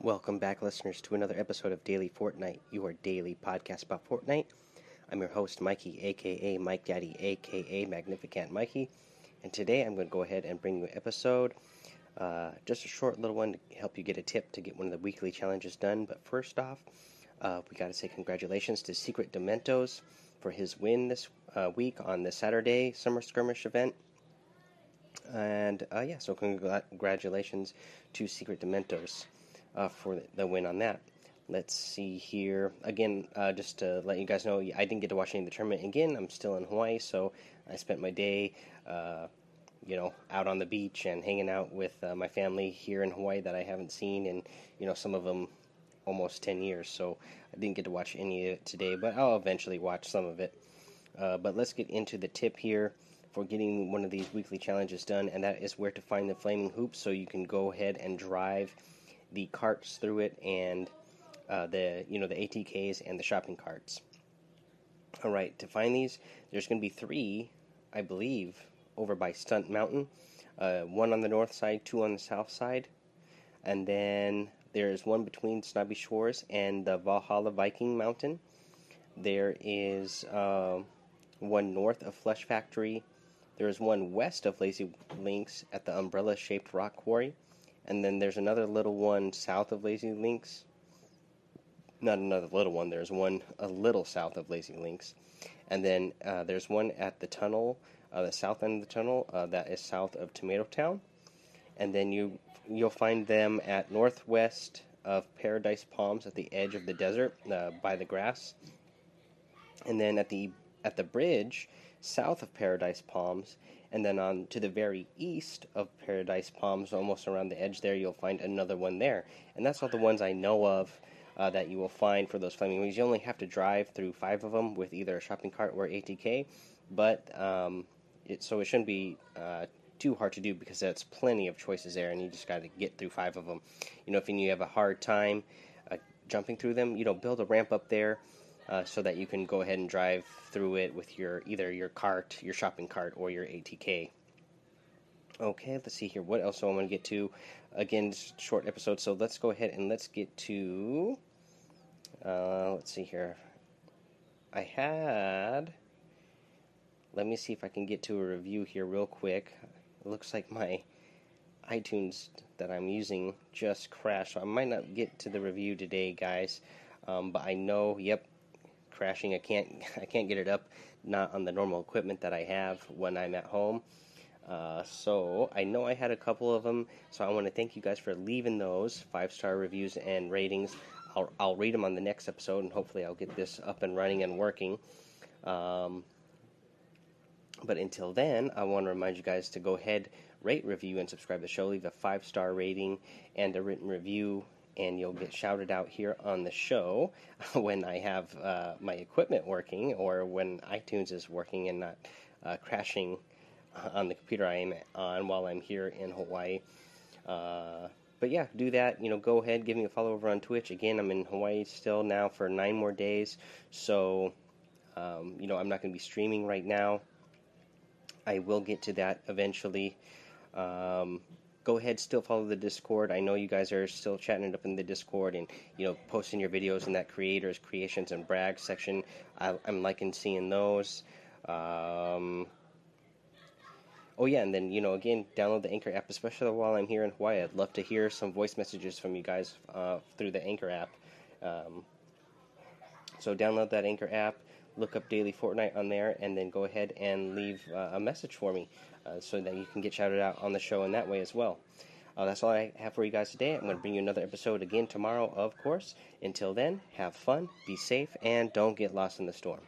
Welcome back, listeners, to another episode of Daily Fortnite, your daily podcast about Fortnite. I'm your host, Mikey, aka Mike Daddy, aka Magnificent Mikey, and today I'm going to go ahead and bring you an episode, uh, just a short little one to help you get a tip to get one of the weekly challenges done. But first off, uh, we got to say congratulations to Secret Domentos for his win this uh, week on the Saturday Summer Skirmish event. And uh, yeah, so congratulations to Secret Domentos uh, for the win on that. Let's see here. Again, uh, just to let you guys know, I didn't get to watch any of the tournament again. I'm still in Hawaii, so I spent my day, uh, you know, out on the beach and hanging out with uh, my family here in Hawaii that I haven't seen in, you know, some of them almost 10 years. So I didn't get to watch any of it today, but I'll eventually watch some of it. Uh, but let's get into the tip here for getting one of these weekly challenges done, and that is where to find the flaming hoops so you can go ahead and drive the carts through it and uh, the you know the ATKs and the shopping carts. All right, to find these, there's going to be three, I believe, over by Stunt Mountain. Uh, one on the north side, two on the south side, and then there is one between Snobby Shores and the Valhalla Viking Mountain. There is uh, one north of Flush Factory. There is one west of Lazy Links at the umbrella shaped rock quarry and then there's another little one south of Lazy Links. Not another little one. There's one a little south of Lazy Links, and then uh, there's one at the tunnel, uh, the south end of the tunnel uh, that is south of Tomato Town, and then you you'll find them at northwest of Paradise Palms at the edge of the desert uh, by the grass, and then at the at the bridge south of Paradise Palms and then on to the very east of Paradise Palms, almost around the edge there, you'll find another one there. And that's all the ones I know of uh, that you will find for those flaming wings. You only have to drive through five of them with either a shopping cart or ATK, but um, it, so it shouldn't be uh, too hard to do because that's plenty of choices there, and you just got to get through five of them. You know, if you have a hard time uh, jumping through them, you know, build a ramp up there uh, so that you can go ahead and drive through it with your either your cart, your shopping cart, or your ATK. Okay, let's see here. What else do I want to get to? Again, short episode, so let's go ahead and let's get to. Uh, let's see here. I had. Let me see if I can get to a review here real quick. It looks like my iTunes that I'm using just crashed, so I might not get to the review today, guys. Um, but I know, yep, crashing. I can't I can't get it up, not on the normal equipment that I have when I'm at home. Uh, so I know I had a couple of them. So I want to thank you guys for leaving those five star reviews and ratings. I'll I'll read them on the next episode, and hopefully I'll get this up and running and working. Um, but until then, I want to remind you guys to go ahead, rate, review, and subscribe to the show. Leave a five star rating and a written review and you'll get shouted out here on the show when I have uh, my equipment working or when iTunes is working and not uh, crashing on the computer I am on while I'm here in Hawaii. Uh, but yeah, do that. You know, go ahead, give me a follow over on Twitch. Again, I'm in Hawaii still now for nine more days, so um, you know I'm not going to be streaming right now. I will get to that eventually. Um, go ahead, still follow the Discord. I know you guys are still chatting it up in the Discord and you know posting your videos in that creators, creations, and brag section. I, am liking seeing those. Um, oh yeah, and then you know again, download the Anchor app, especially while I'm here in Hawaii. I'd love to hear some voice messages from you guys uh, through the Anchor app. Um, so download that Anchor app look up Daily Fortnite on there, and then go ahead and leave uh, a message for me uh, so that you can get shouted out on the show in that way as well. Uh, that's all I have for you guys today. I'm going to bring you another episode again tomorrow, of course. Until then, have fun, be safe, and don't get lost in the storm.